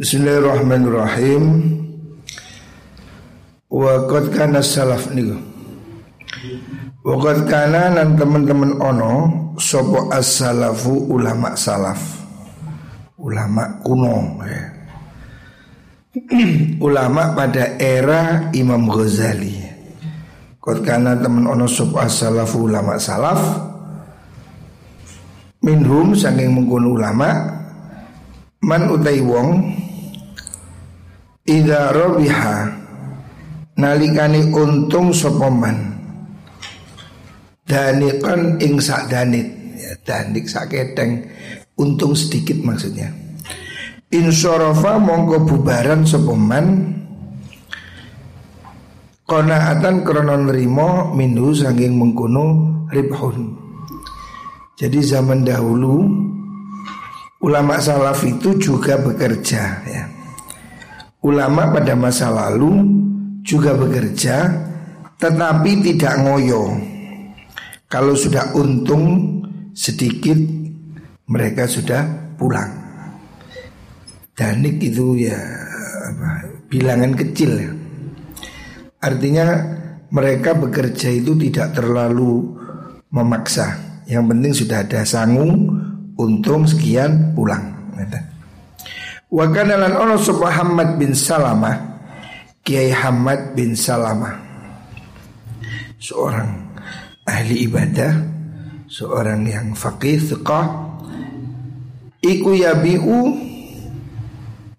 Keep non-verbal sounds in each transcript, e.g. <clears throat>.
Bismillahirrahmanirrahim. Wa qad kana salaf niku. Wa qad kana nan teman-teman ono sapa as-salafu ulama salaf. Ulama kuno ya. <clears throat> ulama pada era Imam Ghazali. Qad kana teman ono sapa as-salafu ulama salaf. Minhum saking mengkono ulama man utai wong Ida robiha. Nalikani untung sopoman danikan ing sak danit. Ya, danik sak keteng untung sedikit maksudnya. Insorofa mongko bubaran sopoman konaatan kronon rimo minhu sanging mengkuno ribhun. Jadi zaman dahulu ulama salaf itu juga bekerja ya ulama pada masa lalu juga bekerja tetapi tidak ngoyo. Kalau sudah untung sedikit mereka sudah pulang. Danik itu ya apa, bilangan kecil ya. Artinya mereka bekerja itu tidak terlalu memaksa. Yang penting sudah ada sangung, untung sekian pulang. Wa kana lan ono sapa Hamad bin Salamah? Kiai Hamad bin Salamah. Seorang ahli ibadah seorang yang faqih thiqah iku yabiu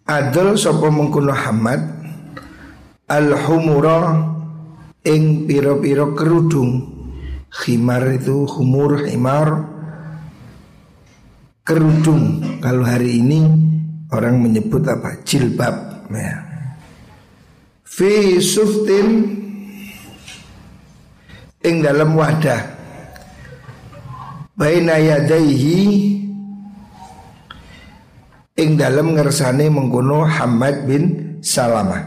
adol sapa mengkono Hamad al humura ing piro-piro kerudung. Khimar itu humur himar kerudung kalau hari ini Orang menyebut apa? Jilbab. Ya. Fi suftin Ing dalam wadah. Baina yadaihi Ing dalam ngersane mengkuno Hamad bin Salamah.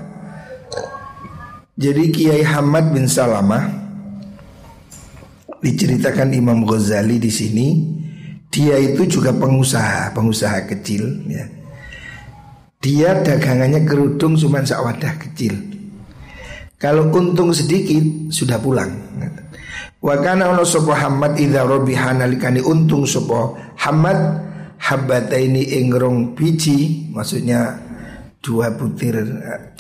Jadi Kiai Hamad bin Salamah Diceritakan Imam Ghazali di sini. Dia itu juga pengusaha Pengusaha kecil ya dia dagangannya kerudung cuma sak wadah kecil. Kalau untung sedikit sudah pulang. Wa kana ono sapa Hamad idza rabiha nalikani untung sapa Hamad habataini ing rong biji maksudnya dua butir.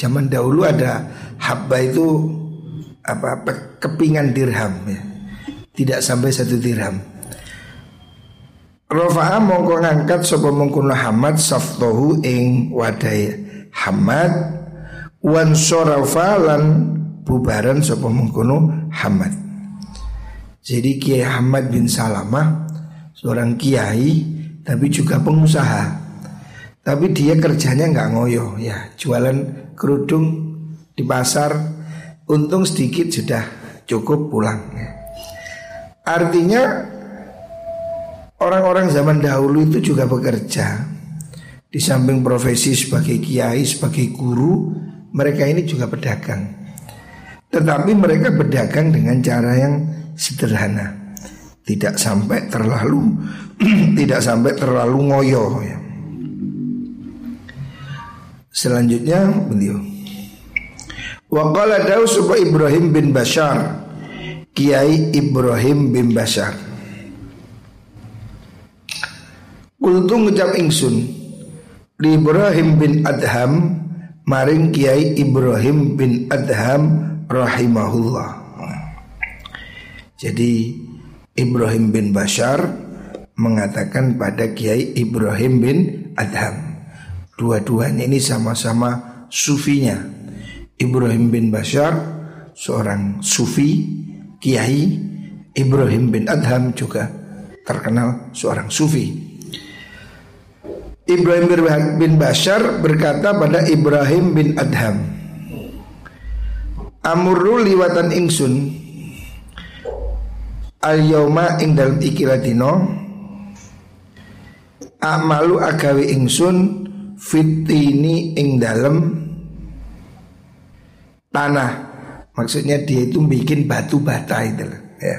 Zaman dahulu ada habba itu apa kepingan dirham ya. Tidak sampai satu dirham. Rafa'a mongko ngangkat sapa mengkono Hamad saftahu ing wadai Hamad wan sarafa lan bubaran sapa mengkono Hamad. Jadi Kiai Hamad bin Salamah seorang kiai tapi juga pengusaha. Tapi dia kerjanya nggak ngoyo ya, jualan kerudung di pasar untung sedikit sudah cukup pulang. Ya. Artinya Orang-orang zaman dahulu itu juga bekerja. Di samping profesi sebagai kiai, sebagai guru Mereka ini juga pedagang. Tetapi mereka berdagang dengan cara yang sederhana. Tidak sampai terlalu <clears throat> Tidak sampai terlalu ngoyo ya. Selanjutnya beliau. Waqala Daus Ibrahim bin Bashar. Kiai Ibrahim bin Bashar Kultu ngucap ingsun Li Ibrahim bin Adham Maring Kiai Ibrahim bin Adham Rahimahullah. Jadi Ibrahim bin Bashar Mengatakan pada Kiai Ibrahim bin Adham Dua-duanya ini sama-sama sufinya. Ibrahim bin Bashar Seorang sufi Kiai Ibrahim bin Adham juga terkenal seorang sufi Ibrahim bin Bashar berkata pada Ibrahim bin Adham Amurru liwatan ingsun Al yauma ing dalam ikilatino Amalu agawi ingsun Fitini ing dalam Tanah Maksudnya dia itu bikin batu bata itu ya.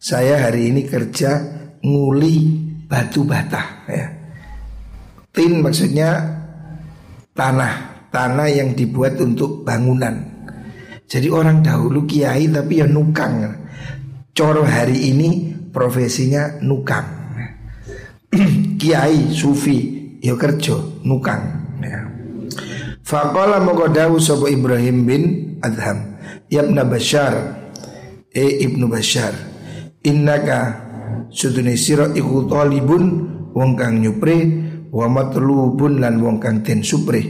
Saya hari ini kerja nguli batu bata ya. Tin maksudnya tanah, tanah yang dibuat untuk bangunan. Jadi orang dahulu kiai tapi ya nukang. Coro hari ini profesinya nukang. <clears throat> kiai sufi ya kerja nukang. Ya. Faqala moko dawu sapa Ibrahim bin Adham, "Ya Ibnu Bashar, eh Ibnu Bashar, innaka sudune sira iku talibun wong kang nyupre wa matlubun lan wong kang den supre.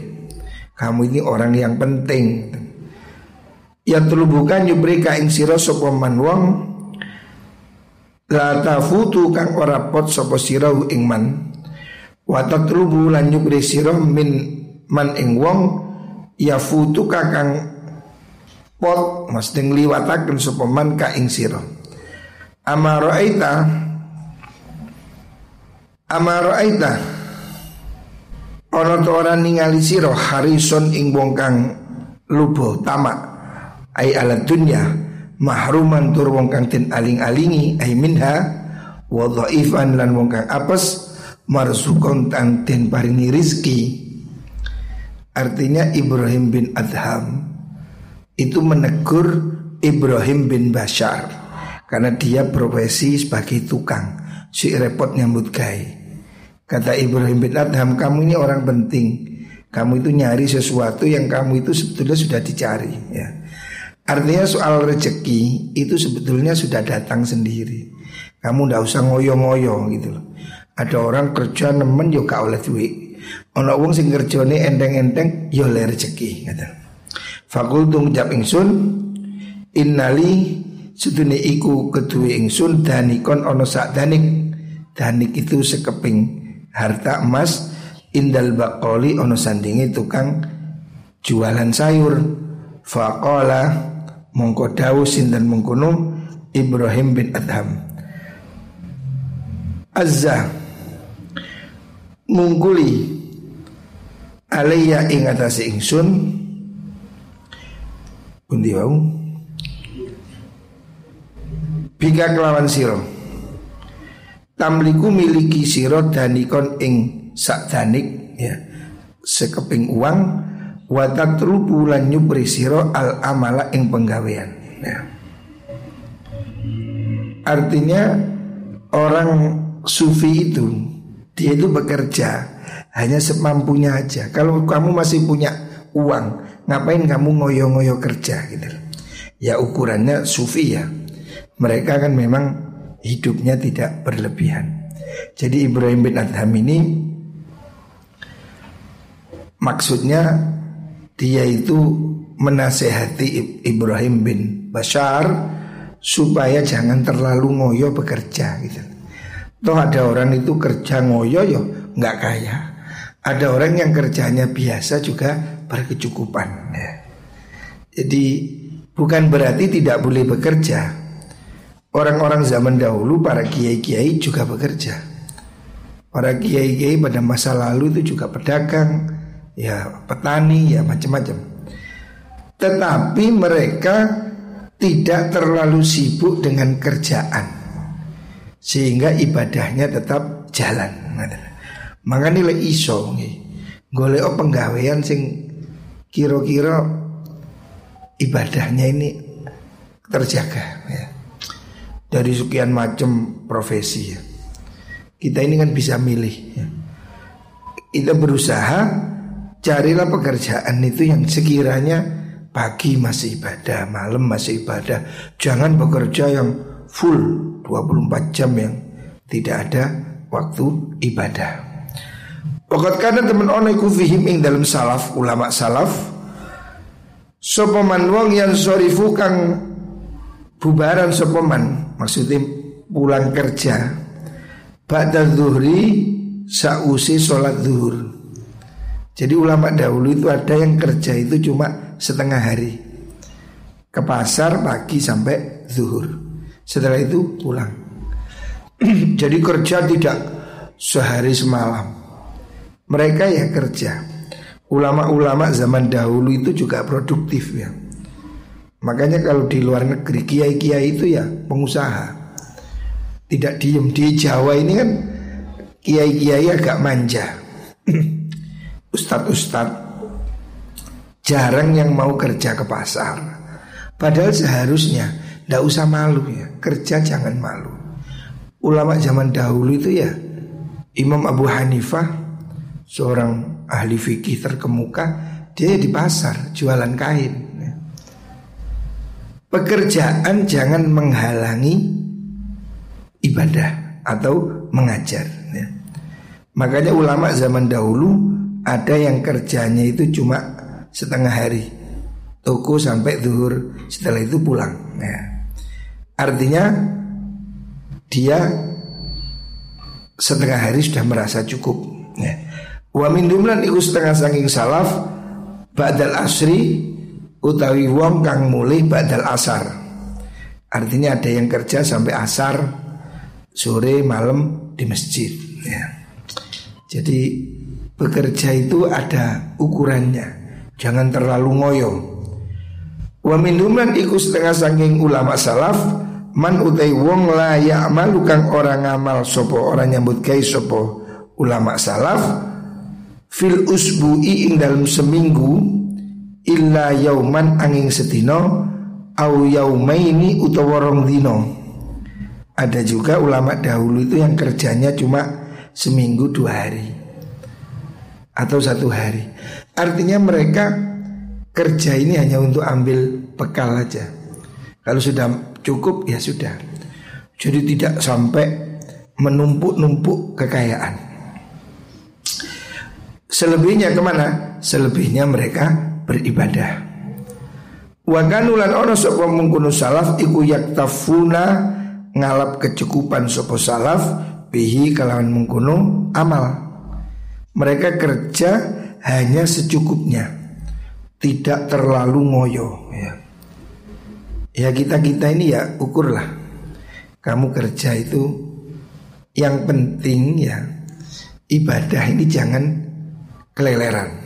Kamu ini orang yang penting. Ya telubukan nyupre ka ing sira sapa man wong la tafutu kang ora pot sapa sira ing man. Wa tatlubu lan nyupre sira min man ing wong ya futu kakang pot mesti ngliwataken sapa man ka ing sira. Amara aita Amara aita Ono to ora ningali sira harison ing wong kang lubo tamak. Ai ala dunya mahruman tur wong kang den aling-alingi ai minha wa dhaifan lan wong kang apes marsukon tang den paringi rizki. Artinya Ibrahim bin Adham itu menegur Ibrahim bin Bashar karena dia profesi sebagai tukang si repot nyambut gai. Kata Ibrahim bin Adham, kamu ini orang penting. Kamu itu nyari sesuatu yang kamu itu sebetulnya sudah dicari. Ya. Artinya soal rezeki itu sebetulnya sudah datang sendiri. Kamu ndak usah ngoyo-ngoyo gitu. Ada orang kerja nemen yo gak oleh duit. Ono wong sing kerjane enteng-enteng yo oleh rezeki gitu. Fakultu ngucap ingsun innali sedune iku kedue ingsun danikon ono sak danik. Danik itu sekeping harta emas indal bakoli ono sandingi tukang jualan sayur. Faqala mongko dawu sinten mengkono Ibrahim bin Adham. Azza mungkuli alaiya ing atase ingsun. Pundi wau Bika kelawan siro tamliku miliki siro danikon ing sak danik ya sekeping uang watak bulan nyupri siro al amala ing penggawean ya. artinya orang sufi itu dia itu bekerja hanya semampunya aja. Kalau kamu masih punya uang ngapain kamu ngoyo-ngoyo kerja gitu? Ya ukurannya sufi ya mereka kan memang hidupnya tidak berlebihan. Jadi Ibrahim bin Adham ini maksudnya dia itu menasehati Ibrahim bin Bashar supaya jangan terlalu ngoyo bekerja gitu. Toh ada orang itu kerja ngoyo yo nggak kaya. Ada orang yang kerjanya biasa juga berkecukupan. Ya. Jadi bukan berarti tidak boleh bekerja, Orang-orang zaman dahulu para kiai-kiai juga bekerja. Para kiai-kiai pada masa lalu itu juga pedagang, ya petani, ya macam-macam. Tetapi mereka tidak terlalu sibuk dengan kerjaan sehingga ibadahnya tetap jalan. Maka nilai iso golek penggawean sing kira-kira ibadahnya ini terjaga ya dari sekian macam profesi ya. Kita ini kan bisa milih ya. Kita berusaha carilah pekerjaan itu yang sekiranya pagi masih ibadah, malam masih ibadah. Jangan bekerja yang full 24 jam yang tidak ada waktu ibadah. Pokok karena teman onai kufihim ing dalam salaf ulama salaf Sopaman wong yang sorifu kang bubaran sopaman maksudnya pulang kerja. Pada zuhri sausi sholat zuhur. Jadi ulama dahulu itu ada yang kerja itu cuma setengah hari. Ke pasar pagi sampai zuhur. Setelah itu pulang. <clears throat> Jadi kerja tidak sehari semalam. Mereka ya kerja. Ulama-ulama zaman dahulu itu juga produktif ya Makanya kalau di luar negeri kiai-kiai itu ya pengusaha. Tidak diem di Jawa ini kan kiai-kiai agak manja. <clears throat> Ustadz-ustadz jarang yang mau kerja ke pasar. Padahal seharusnya tidak usah malu ya, kerja jangan malu. Ulama zaman dahulu itu ya Imam Abu Hanifah seorang ahli fikih terkemuka, dia di pasar jualan kain. Pekerjaan jangan menghalangi ibadah atau mengajar. Ya. Makanya ulama zaman dahulu ada yang kerjanya itu cuma setengah hari, toko sampai zuhur, setelah itu pulang. Ya. Artinya dia setengah hari sudah merasa cukup. Ya. Wa min dumlan iku setengah saking salaf ba'dal asri utawi wong kang mulai ba'dal asar. Artinya ada yang kerja sampai asar sore malam di masjid ya. Jadi bekerja itu ada ukurannya. Jangan terlalu ngoyo. Wa min dumlan iku setengah saking ulama salaf man utai wong la ya'malu kang orang ngamal sopo orang nyambut kai sopo ulama salaf fil usbu'i ing dalam seminggu illa yauman angin setino au yaumaini utawa rong dino ada juga ulama dahulu itu yang kerjanya cuma seminggu dua hari atau satu hari artinya mereka kerja ini hanya untuk ambil bekal aja kalau sudah cukup ya sudah. Jadi tidak sampai menumpuk-numpuk kekayaan. Selebihnya ke mana? Selebihnya mereka beribadah. Waganulan orang sapa mengkuno salaf iku yaktafuna ngalap kecukupan sopo salaf bihi kalawan mengkuno amal. Mereka kerja hanya secukupnya, tidak terlalu ngoyo. Ya. Ya kita kita ini ya ukurlah Kamu kerja itu Yang penting ya Ibadah ini jangan Keleleran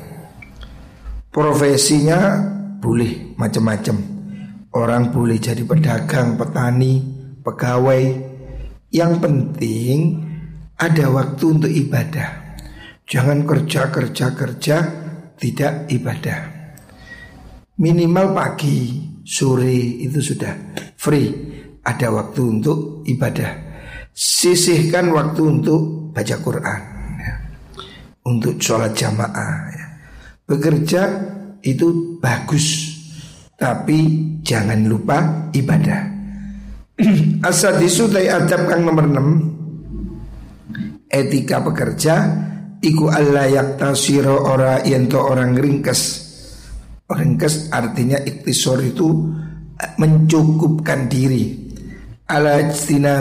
Profesinya Boleh macam-macam Orang boleh jadi pedagang, petani, pegawai Yang penting Ada waktu untuk ibadah Jangan kerja, kerja, kerja Tidak ibadah Minimal pagi sore itu sudah free, ada waktu untuk ibadah. Sisihkan waktu untuk baca Quran, ya. untuk sholat jamaah. Bekerja itu bagus, tapi jangan lupa ibadah. <clears throat> Asadisu tay adab kang nomor 6 Etika pekerja Iku Allah yaktasiro ora yento orang ringkes Ringkes artinya iktisor itu mencukupkan diri ala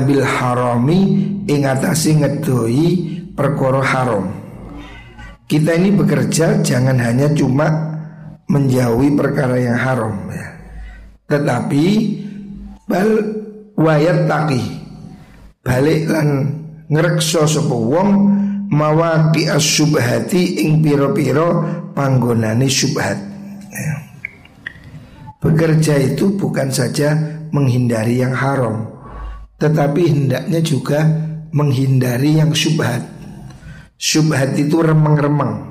bil harami ingatasi ngedoi perkoro haram. Kita ini bekerja jangan hanya cuma menjauhi perkara yang haram ya. Tetapi bal wayat taki balik lan ngrekso sapa wong mawaqi asyubhati ing piro-piro panggonane syubhat. Bekerja itu bukan saja menghindari yang haram Tetapi hendaknya juga menghindari yang syubhat Syubhat itu remeng-remeng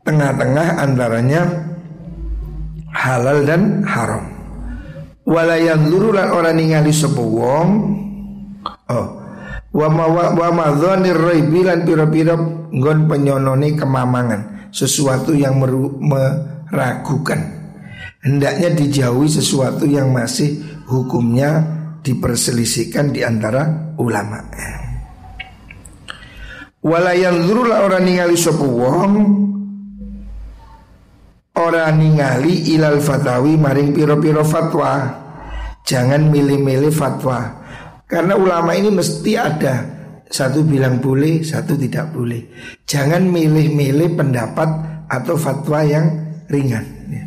Tengah-tengah antaranya halal dan haram Walayan lurulan orang ningali sebuah Oh Wa ma wa ma dzanir raibilan pira-pira nggon penyonone kemamangan sesuatu yang meru, meragukan. Hendaknya dijauhi sesuatu yang masih hukumnya diperselisihkan di antara ulama. Walayan zurulah orang ningali sopo wong Orang ningali ilal fatawi maring piro-piro fatwa Jangan milih-milih fatwa Karena ulama ini mesti ada Satu bilang boleh, satu tidak boleh Jangan milih-milih pendapat atau fatwa yang ringan. Ya.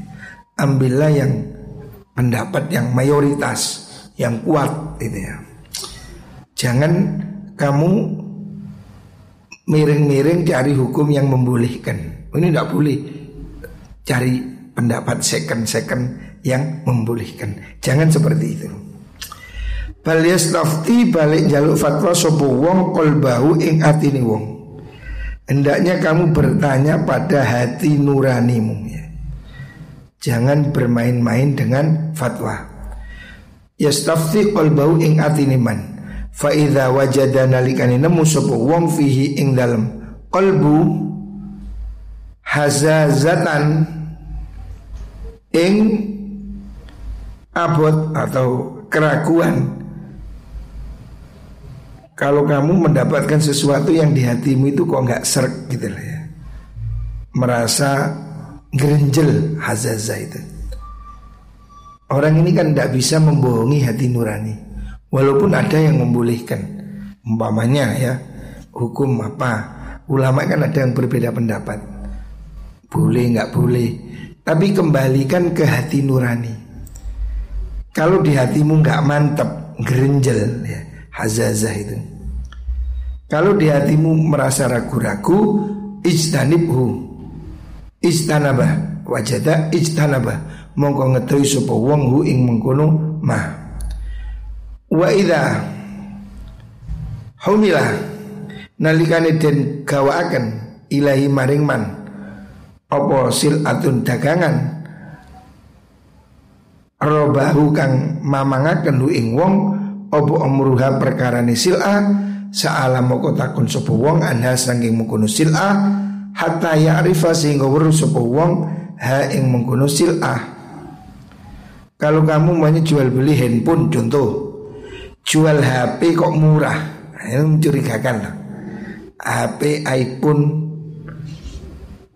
Ambillah yang pendapat yang mayoritas, yang kuat, gitu ya. Jangan kamu miring-miring cari hukum yang membolehkan. Ini tidak boleh cari pendapat second-second yang membolehkan. Jangan seperti itu. Balias tafti balik jaluk fatwa sopo wong kolbahu ing atini wong. Hendaknya kamu bertanya pada hati nuranimu ya. Jangan bermain-main dengan fatwa. Yastafti qalbau ing atiniman. Fa idza wajada nalikane nemu sapa wong fihi ing dalem. Qalbu hazazatan ing abot atau keraguan. Kalau kamu mendapatkan sesuatu yang di hatimu itu kok nggak serk gitu lah ya. Merasa gerenjel hazaza itu. Orang ini kan tidak bisa membohongi hati nurani walaupun ada yang membolehkan umpamanya ya hukum apa ulama kan ada yang berbeda pendapat boleh nggak boleh tapi kembalikan ke hati nurani kalau di hatimu nggak mantap gerenjel ya hazazah itu. Kalau di hatimu merasa ragu-ragu, ijtanibhu. Ijtanabah wajada ijtanabah. Mongko ngetui sapa wong hu ing mengkono mah. Wa idza humilah nalikane den gawaaken ilahi maring man apa silatun dagangan robahu kang mamangaken hu ing wong opo amruha perkara ni sil'a Sa'ala moko takun sopo wong anha sangking mengkono sil'a Hatta ya'rifa sehingga weru sopo wong ha ing mengkono sil'a. Kalau kamu mau jual beli handphone contoh Jual HP kok murah Ini mencurigakan HP iPhone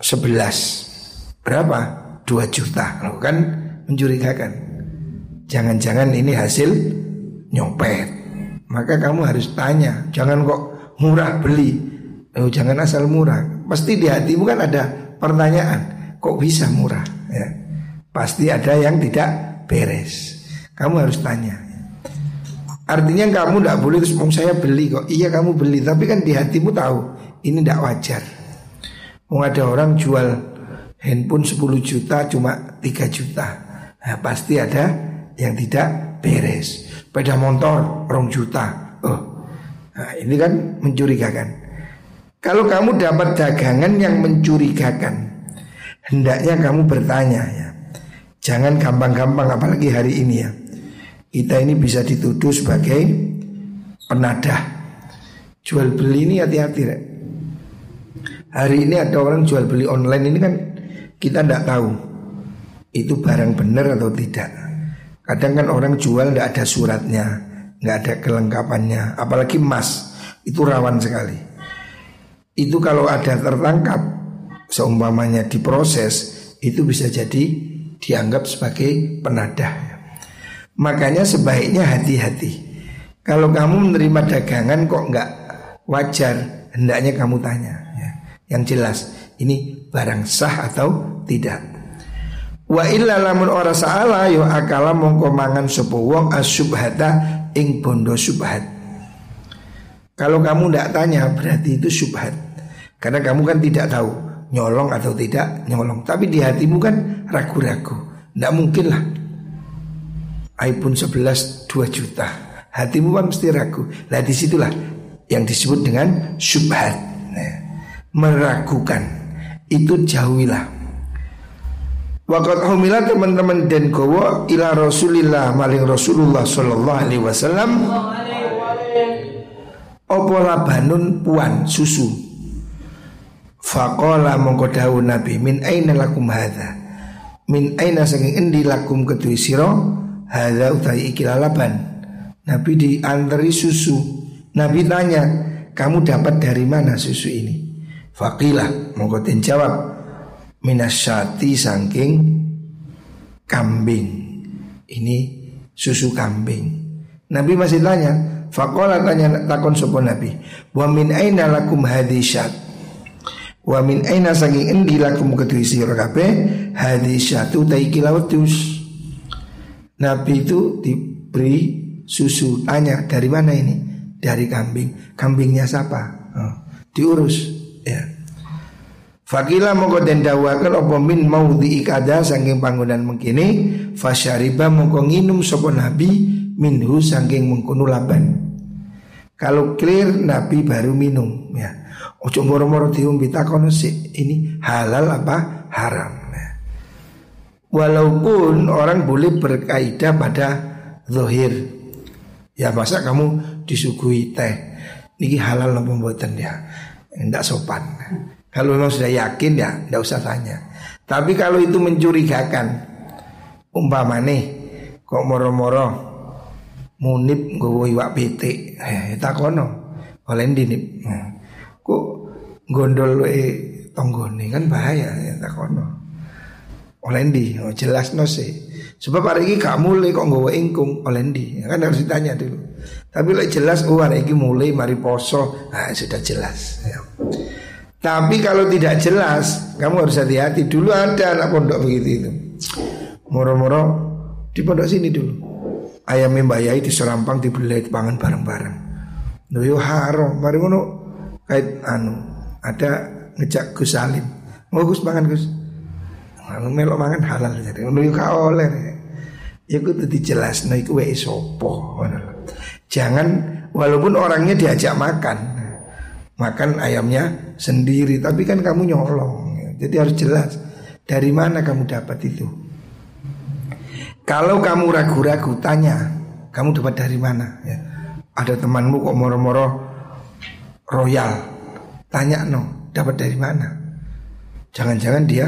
11 Berapa? 2 juta Kan mencurigakan Jangan-jangan ini hasil nyopet. Maka kamu harus tanya, jangan kok murah beli. Oh, jangan asal murah. Pasti di hatimu kan ada pertanyaan, kok bisa murah? Ya. Pasti ada yang tidak beres. Kamu harus tanya. Artinya kamu tidak boleh terus mau saya beli kok. Iya kamu beli, tapi kan di hatimu tahu ini tidak wajar. Mau ada orang jual handphone 10 juta cuma 3 juta. Nah, pasti ada yang tidak beres sepeda motor rong juta. Oh, nah, ini kan mencurigakan. Kalau kamu dapat dagangan yang mencurigakan, hendaknya kamu bertanya ya. Jangan gampang-gampang apalagi hari ini ya. Kita ini bisa dituduh sebagai penadah. Jual beli ini hati-hati ya. Hari ini ada orang jual beli online ini kan kita tidak tahu itu barang benar atau tidak. Kadang kan orang jual tidak ada suratnya, nggak ada kelengkapannya, apalagi emas itu rawan sekali. Itu kalau ada tertangkap, seumpamanya diproses, itu bisa jadi dianggap sebagai penadah. Makanya sebaiknya hati-hati. Kalau kamu menerima dagangan kok nggak wajar, hendaknya kamu tanya. Ya. Yang jelas ini barang sah atau tidak. Wa illa lamun ora saala yo akala mongko mangan sapa wong asyubhata ing bondo subhat. Kalau kamu tidak tanya berarti itu subhat. Karena kamu kan tidak tahu nyolong atau tidak nyolong. Tapi di hatimu kan ragu-ragu. Tidak mungkin lah. iPhone 11 2 juta. Hatimu kan mesti ragu. Nah di situlah yang disebut dengan subhat. Nah, meragukan. Itu jauhilah Wakat humilah teman-teman dan kowo ila Rasulillah maling Rasulullah Sallallahu Alaihi Wasallam. Opo labanun puan susu. Fakola mengkodawu Nabi min aina lakum hadha. Min aina saking endi lakum ketui siro hadha utai ikila laban. Nabi diantari susu. Nabi tanya, kamu dapat dari mana susu ini? Fakilah mengkotin jawab, minasyati saking kambing. Ini susu kambing. Nabi masih tanya, Fakola tanya takon sopo Nabi, wa min aina lakum hadisat. Wa min aina saking endi lakum kedui sira kabeh hadisyatu taiki lautus. Nabi itu diberi susu. Tanya dari mana ini? Dari kambing. Kambingnya siapa? Oh, diurus. Ya. Fakila mongko den dawaken apa min maudhi ikada saking panggonan mengkini fasyariba mongko nginum sapa nabi minhu saking mengkono laban. Kalau clear Nabi baru minum ya. Ojo moro-moro diumbi takono sih ini halal apa haram. Ya. Walaupun orang boleh berkaidah pada zohir Ya masa kamu disuguhi teh? Niki halal apa pembuatan ya? Tidak sopan. Kalau memang sudah yakin ya tidak usah tanya. Tapi kalau itu mencurigakan Umpamane Kok moro-moro Munib gue iwak PT eh, kono. Oleh dinip nah, Kok gondol eh tonggone kan bahaya ya kono Oleh di oh, jelas no sih. Sebab hari ini gak mulai kok nggawa ingkung. Oleh ndi ya Kan harus ditanya dulu. Tapi like jelas oh hari ini mulai mari poso. Nah sudah jelas. Ya. Tapi kalau tidak jelas Kamu harus hati-hati. Dulu ada anak pondok begitu itu. Moro-moro di pondok sini dulu. Ayam Mbak Yai di Serampang dibeli pangan bareng-bareng. Nuyo haram. Mari ngono. Kait anu Ada ngejak Gus Salim. Mau Gus pangan Gus Anu melok mangan halal jadi ngono ka oleh. Ya kudu dijelas nah iku wae sopo Jangan walaupun orangnya diajak makan. Makan ayamnya sendiri tapi kan kamu nyolong. Jadi harus jelas dari mana kamu dapat itu. Kalau kamu ragu-ragu tanya, kamu dapat dari mana ya. Ada temanmu kok moro-moro royal. Tanya no, dapat dari mana? Jangan-jangan dia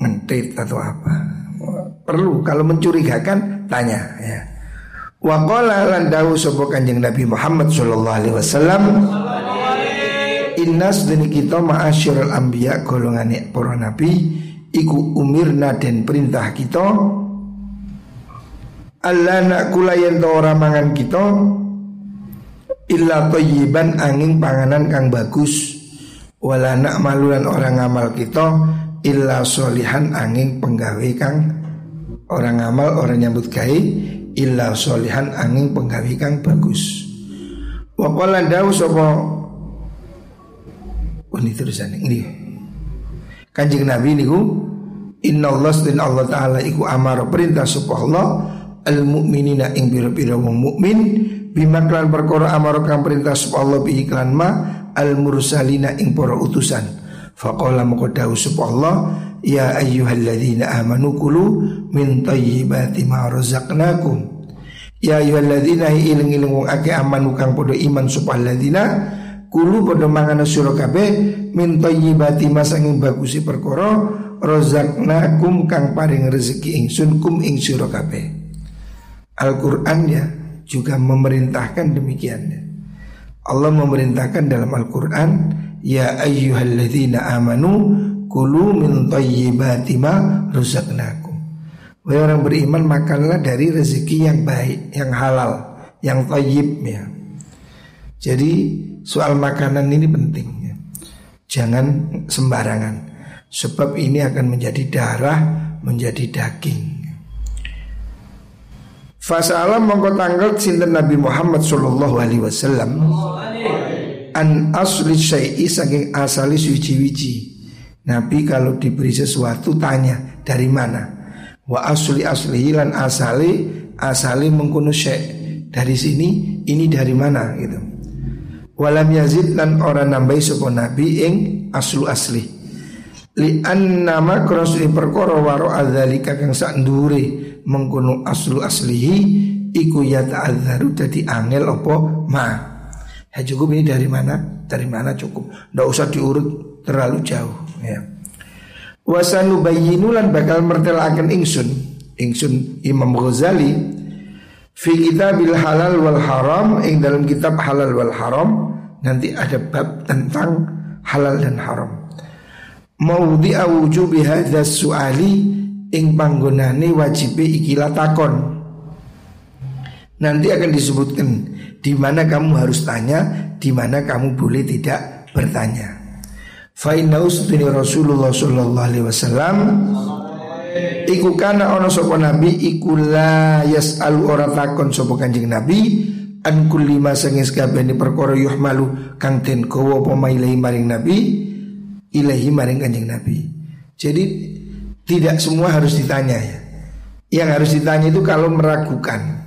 ngentit atau apa. Perlu kalau mencurigakan tanya ya. Wa qala lan dawu sapa Kanjeng Nabi Muhammad sallallahu alaihi wasallam Innas dini kita ma'asyirul anbiya golongane para nabi iku umirna dan perintah kita Allah nak kulayen ora mangan kita illa thayyiban angin panganan kang bagus wala nak malulan orang ngamal kita illa solihan angin penggawe kang orang ngamal orang nyambut gawe. Illa solihan angin penggawe kang bagus. Wa qala dawu sapa? Oh, ini tulisan ini. Kanjeng Nabi niku Inna Allah dan Allah Ta'ala iku amar perintah supaya Allah Al mu'minina ing bira-bira wong mukmin Bima klan perkara amar kang perintah supaya Allah bi iklan ma Al mursalina ing para utusan Faqala maqadahu Allah Ya ayyuhalladzina amanu kulu min tayyibati ma razaqnakum. Ya ayyuhalladzina iling-iling wong akeh amanu kang padha iman supalladzina kulu padha mangan sira kabeh min tayyibati masanging bagusi perkara razaqnakum kang paring rezeki ingsun kum ing sira kabeh. Al-Qur'an ya juga memerintahkan demikian. Allah memerintahkan dalam Al-Qur'an Ya ayyuhalladzina amanu Kulu min tayyibati ma rusaknakum Wahai orang beriman makanlah dari rezeki yang baik Yang halal Yang tayyib ya. Jadi soal makanan ini penting ya. Jangan sembarangan Sebab ini akan menjadi darah Menjadi daging. Fasalam mongko tanggal sinten Nabi Muhammad sallallahu alaihi wasallam an asli syai'i saking asali suci-wici. Nabi kalau diberi sesuatu tanya dari mana? Wa asli asli lan asali asali mengkuno syai' dari sini ini dari mana gitu. Walam yazid lan orang nambahi sapa nabi ing aslu asli. Li an nama krosli perkara waro adzalika kang sak ndure mengkuno aslu aslihi iku ya ta'adzaru dadi angel apa ma Ya cukup ini dari mana? Dari mana cukup? Tidak usah diurut terlalu jauh ya. Wasanu bayinulan bakal mertelakan ingsun Ingsun Imam Ghazali Fi kitabil halal wal haram Ing dalam kitab halal wal haram Nanti ada bab tentang halal dan haram Maudhi'a wujubi hadha su'ali Ing panggonane wajibi ikilah takon Nanti akan disebutkan di mana kamu harus tanya, di mana kamu boleh tidak bertanya. Fa'innaus bin Rasulullah sallallahu alaihi wasallam Iku kana ono sopo nabi iku la yas'alu ora takon sopo kanjeng nabi an kulli ma sangis kabehane perkara yuhmalu kang den kowo apa ilahi maring nabi ilahi maring kanjeng nabi. Jadi tidak semua harus ditanya ya. Yang harus ditanya itu kalau meragukan.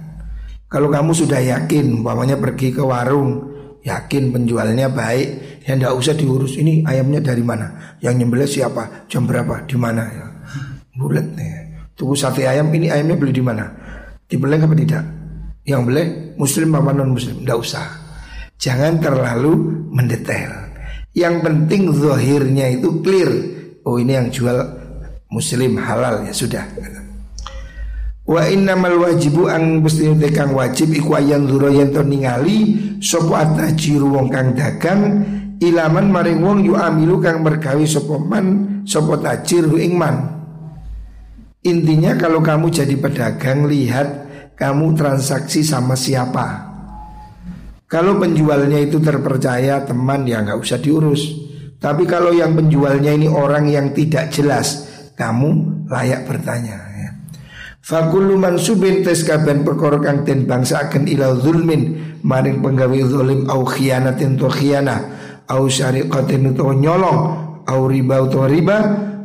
Kalau kamu sudah yakin, umpamanya pergi ke warung, yakin penjualnya baik, ya tidak usah diurus. Ini ayamnya dari mana? Yang nyembelih siapa? Jam berapa? Di mana? Ya. Bulat nih. Tunggu sate ayam, ini ayamnya beli di mana? Dibeli apa tidak? Yang beli muslim apa non muslim? Tidak usah. Jangan terlalu mendetail. Yang penting zahirnya itu clear. Oh ini yang jual muslim halal ya sudah. Wa innamal wajibu ang mesti kang wajib iku ayan zura yen to ningali sapa atajiru wong kang dagang ilaman maring wong yu amilu kang mergawe sapa man sapa tajir ing man. Intinya kalau kamu jadi pedagang lihat kamu transaksi sama siapa. Kalau penjualnya itu terpercaya teman ya nggak usah diurus. Tapi kalau yang penjualnya ini orang yang tidak jelas, kamu layak bertanya. Fakulu mansubin tes kaben perkara kang den akan ila zulmin maring penggawe zalim au khianatin to khianah au syariqatin to nyolong au riba to riba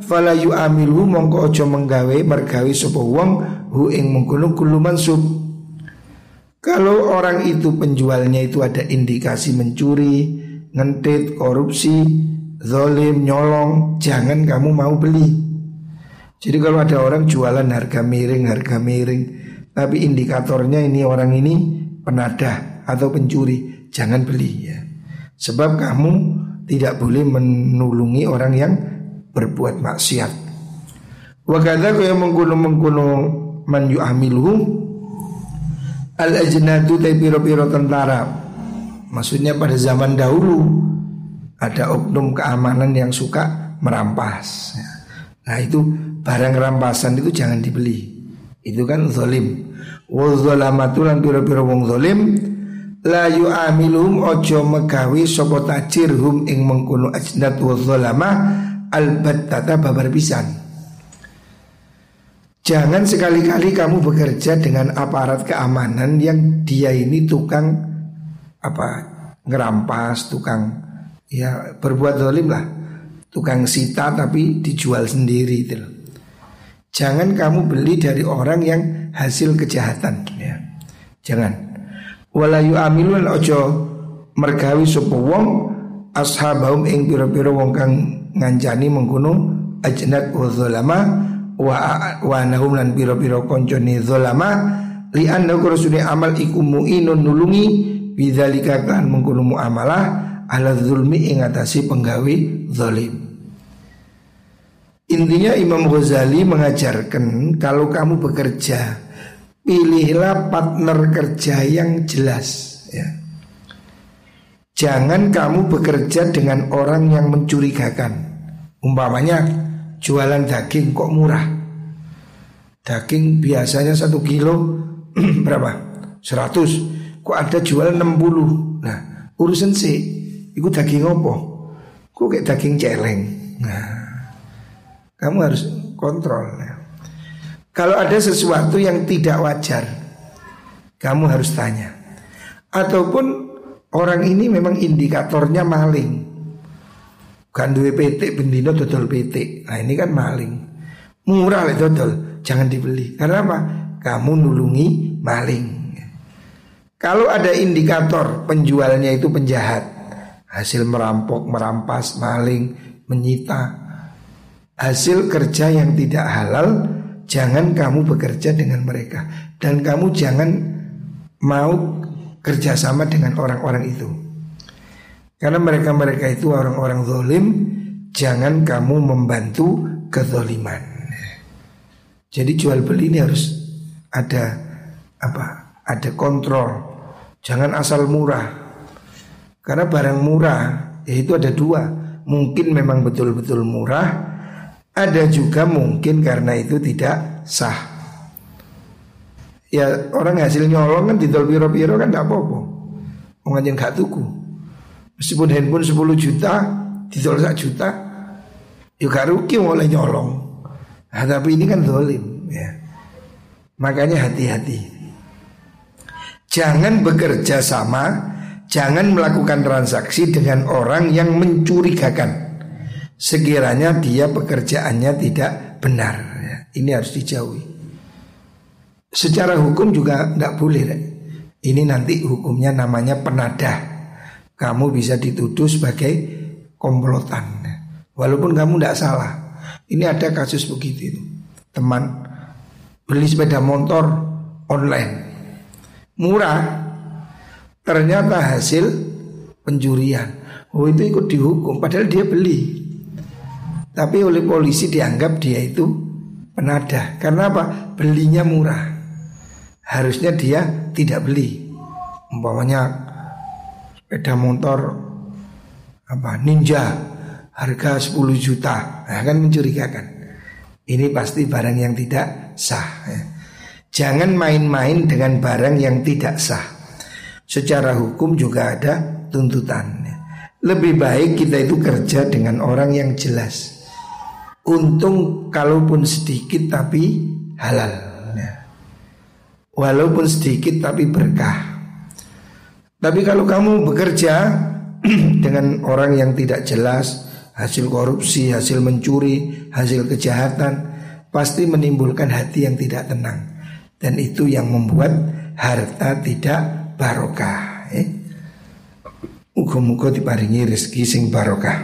fala yu'amilu mongko aja menggawe mergawe sapa wong hu ing mengkono kullu mansub kalau orang itu penjualnya itu ada indikasi mencuri, ngentit, korupsi, zolim, nyolong, jangan kamu mau beli. Jadi kalau ada orang jualan harga miring, harga miring, tapi indikatornya ini orang ini penadah atau pencuri, jangan beli ya. Sebab kamu tidak boleh menulungi orang yang berbuat maksiat. Wakada kaya mengkuno mengkuno man yu'amiluhu al ajnadu tay piro-piro tentara. Maksudnya pada zaman dahulu ada oknum keamanan yang suka merampas. Nah itu barang rampasan itu jangan dibeli. Itu kan zalim. Wa zalamatu lan pira-pira wong zalim la yu'amiluhum ojo megawi sapa tajir hum ing mengkono ajnat wa zalama albattata babar pisan. Jangan sekali-kali kamu bekerja dengan aparat keamanan yang dia ini tukang apa ngerampas, tukang ya berbuat zalim lah, tukang sita tapi dijual sendiri itu loh. Jangan kamu beli dari orang yang hasil kejahatan ya. Jangan. Walayu amilun ojo mergawi sapa wong ashabahum ing pira-pira wong kang ngancani mengkono ajnat wa zalama wa wa nahum lan pira-pira koncone zalama li anna kurusune amal iku muinun nulungi bidzalika kan mengkono muamalah ala zulmi ing atasi penggawe zalim. Intinya Imam Ghazali mengajarkan kalau kamu bekerja pilihlah partner kerja yang jelas ya. Jangan kamu bekerja dengan orang yang mencurigakan. Umpamanya jualan daging kok murah. Daging biasanya satu kilo <clears throat> berapa? 100 Kok ada jualan 60 Nah urusan sih Itu daging apa? Kok kayak daging celeng Nah kamu harus kontrol. Kalau ada sesuatu yang tidak wajar, kamu harus tanya. Ataupun orang ini memang indikatornya maling. Kan duwe PT bendino dodol PT. Nah ini kan maling. Murah lah dodol, jangan dibeli. Karena apa? Kamu nulungi maling. Kalau ada indikator penjualnya itu penjahat, hasil merampok, merampas, maling, menyita, hasil kerja yang tidak halal jangan kamu bekerja dengan mereka. Dan kamu jangan mau kerjasama dengan orang-orang itu. Karena mereka-mereka itu orang-orang zolim jangan kamu membantu kezoliman. Jadi jual beli ini harus ada apa ada kontrol. Jangan asal murah karena barang murah yaitu ada dua mungkin memang betul-betul murah ada juga mungkin karena itu tidak sah. Ya orang hasil nyolong kan didol piro-piro kan tidak apa-apa. Mengajen gak tuku. Meskipun handphone 10 juta, didol 1 juta, ya gak rugi mulai nyolong. Nah, tapi ini kan dolim ya. Makanya hati-hati. Jangan bekerja sama, jangan melakukan transaksi dengan orang yang mencurigakan sekiranya dia pekerjaannya tidak benar. Ya, ini harus dijauhi. Secara hukum juga tidak boleh. Ya. Ini nanti hukumnya namanya penadah. Kamu bisa dituduh sebagai komplotan. Walaupun kamu tidak salah. Ini ada kasus begitu Teman beli sepeda motor online. Murah. Ternyata hasil pencurian. Oh itu ikut dihukum padahal dia beli. Tapi oleh polisi dianggap dia itu penadah. Karena apa? Belinya murah. Harusnya dia tidak beli. Umpamanya sepeda motor apa ninja harga 10 juta. Nah, kan mencurigakan. Ini pasti barang yang tidak sah. Ya. Jangan main-main dengan barang yang tidak sah. Secara hukum juga ada tuntutan. Lebih baik kita itu kerja dengan orang yang jelas. Untung kalaupun sedikit tapi halal. Walaupun sedikit tapi berkah. Tapi kalau kamu bekerja <clears throat> dengan orang yang tidak jelas, hasil korupsi, hasil mencuri, hasil kejahatan, pasti menimbulkan hati yang tidak tenang. Dan itu yang membuat harta tidak barokah. Eh? Muga-muga diparingi rezeki sing barokah.